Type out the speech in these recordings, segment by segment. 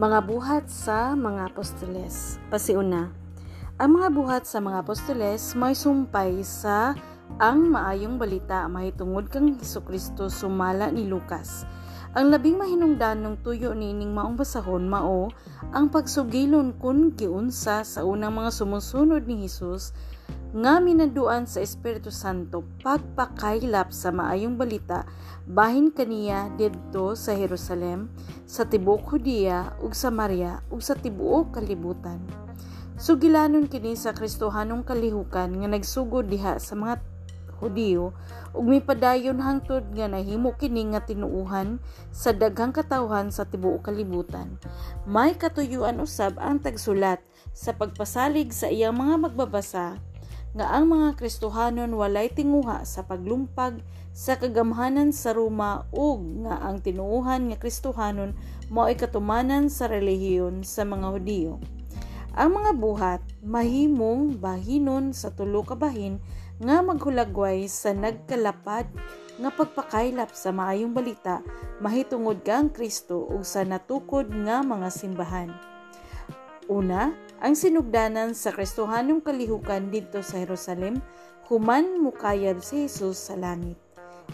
Mga buhat sa mga apostoles. Pasiuna. Ang mga buhat sa mga apostoles may sumpay sa ang maayong balita mahitungod kang Hesus Kristo sumala ni Lucas. Ang labing mahinungdanong tuyo ni ining maong basahon mao ang pagsugilon kun giunsa sa unang mga sumusunod ni Hesus nga minaduan sa Espiritu Santo pagpakaylap sa maayong balita bahin kaniya didto sa Jerusalem sa tibuok Hudiya ug Samaria ug sa tibuok kalibutan. Sugilanon kini sa Kristohanong kalihukan nga nagsugod diha sa mga Hudiyo ug mipadayon hangtod nga nahimo kini nga tinuuhan sa daghang katawhan sa tibuok kalibutan. May katuyuan usab ang tagsulat sa pagpasalig sa iyang mga magbabasa nga ang mga Kristohanon walay tinguha sa paglumpag sa kagamhanan sa Roma ug nga ang tinuuhan nga Kristohanon mao ay katumanan sa relihiyon sa mga Hudiyo. Ang mga buhat mahimong bahinon sa tulo ka bahin nga maghulagway sa nagkalapad nga pagpakaylap sa maayong balita mahitungod kang Kristo ug sa natukod nga mga simbahan. Una, ang sinugdanan sa Kristohanong kalihukan dito sa Jerusalem, human mukayab si Jesus sa langit.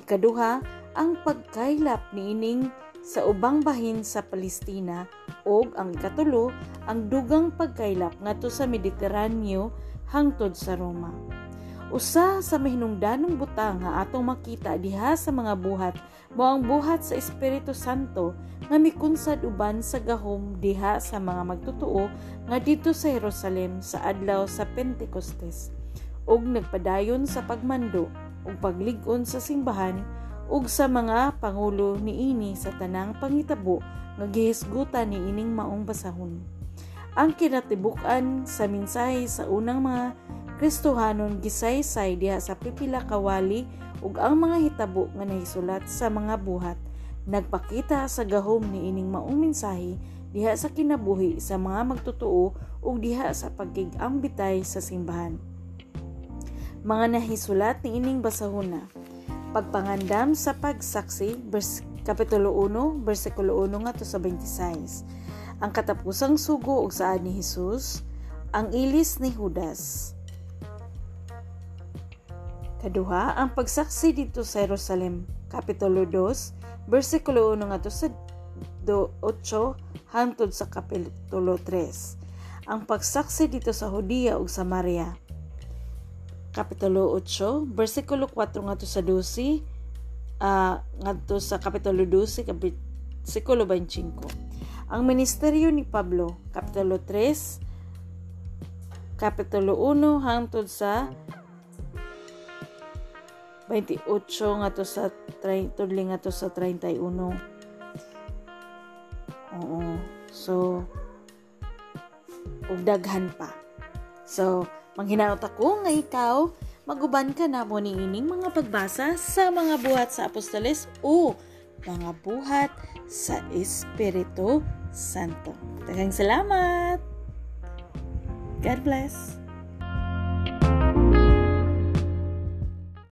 Ikaduha, ang pagkaylap ni ining sa ubang bahin sa Palestina ug ang ikatulo, ang dugang pagkaylap ngadto sa Mediteraneo hangtod sa Roma. Usa sa mahinungdanong butang nga atong makita diha sa mga buhat mao ang buhat sa Espiritu Santo nga mikunsad uban sa gahom diha sa mga magtutuo nga dito sa Jerusalem sa adlaw sa Pentecostes ug nagpadayon sa pagmando ug paglig-on sa simbahan ug sa mga pangulo niini sa tanang pangitabo nga gihisgutan ni ining maong basahon. Ang kinatibuk-an sa mensahe sa unang mga Kristohanon gisaysay diha sa pipila kawali ug ang mga hitabo nga nahisulat sa mga buhat nagpakita sa gahom ni ining maong mensahe diha sa kinabuhi sa mga magtutuo ug diha sa pagkig-ambitay sa simbahan. Mga nahisulat ni ining basahuna. Pagpangandam sa pagsaksi, vers, Kapitulo 1, versikulo 1 nga to sa 26. Ang katapusang sugo ug saan ni Hesus, ang ilis ni Judas Kaduha, ang pagsaksi dito sa Jerusalem, Kapitulo 2, versikulo 1 nga sa 8 hangtod sa Kapitulo 3. Ang pagsaksi dito sa Hudiya ug Samaria, Kapitulo 8, versikulo 4 nga sa 12, uh, ngadto sa Kapitulo 12, versikulo 25. Ang ministeryo ni Pablo, Kapitulo 3, Kapitulo 1 hangtod sa 28 nga to sa tudling nga to sa 31. Oo. So ug daghan pa. So, manghinaot ako nga ikaw maguban ka na mo ni ining mga pagbasa sa mga buhat sa apostoles o mga buhat sa Espiritu Santo. Daghang salamat. God bless.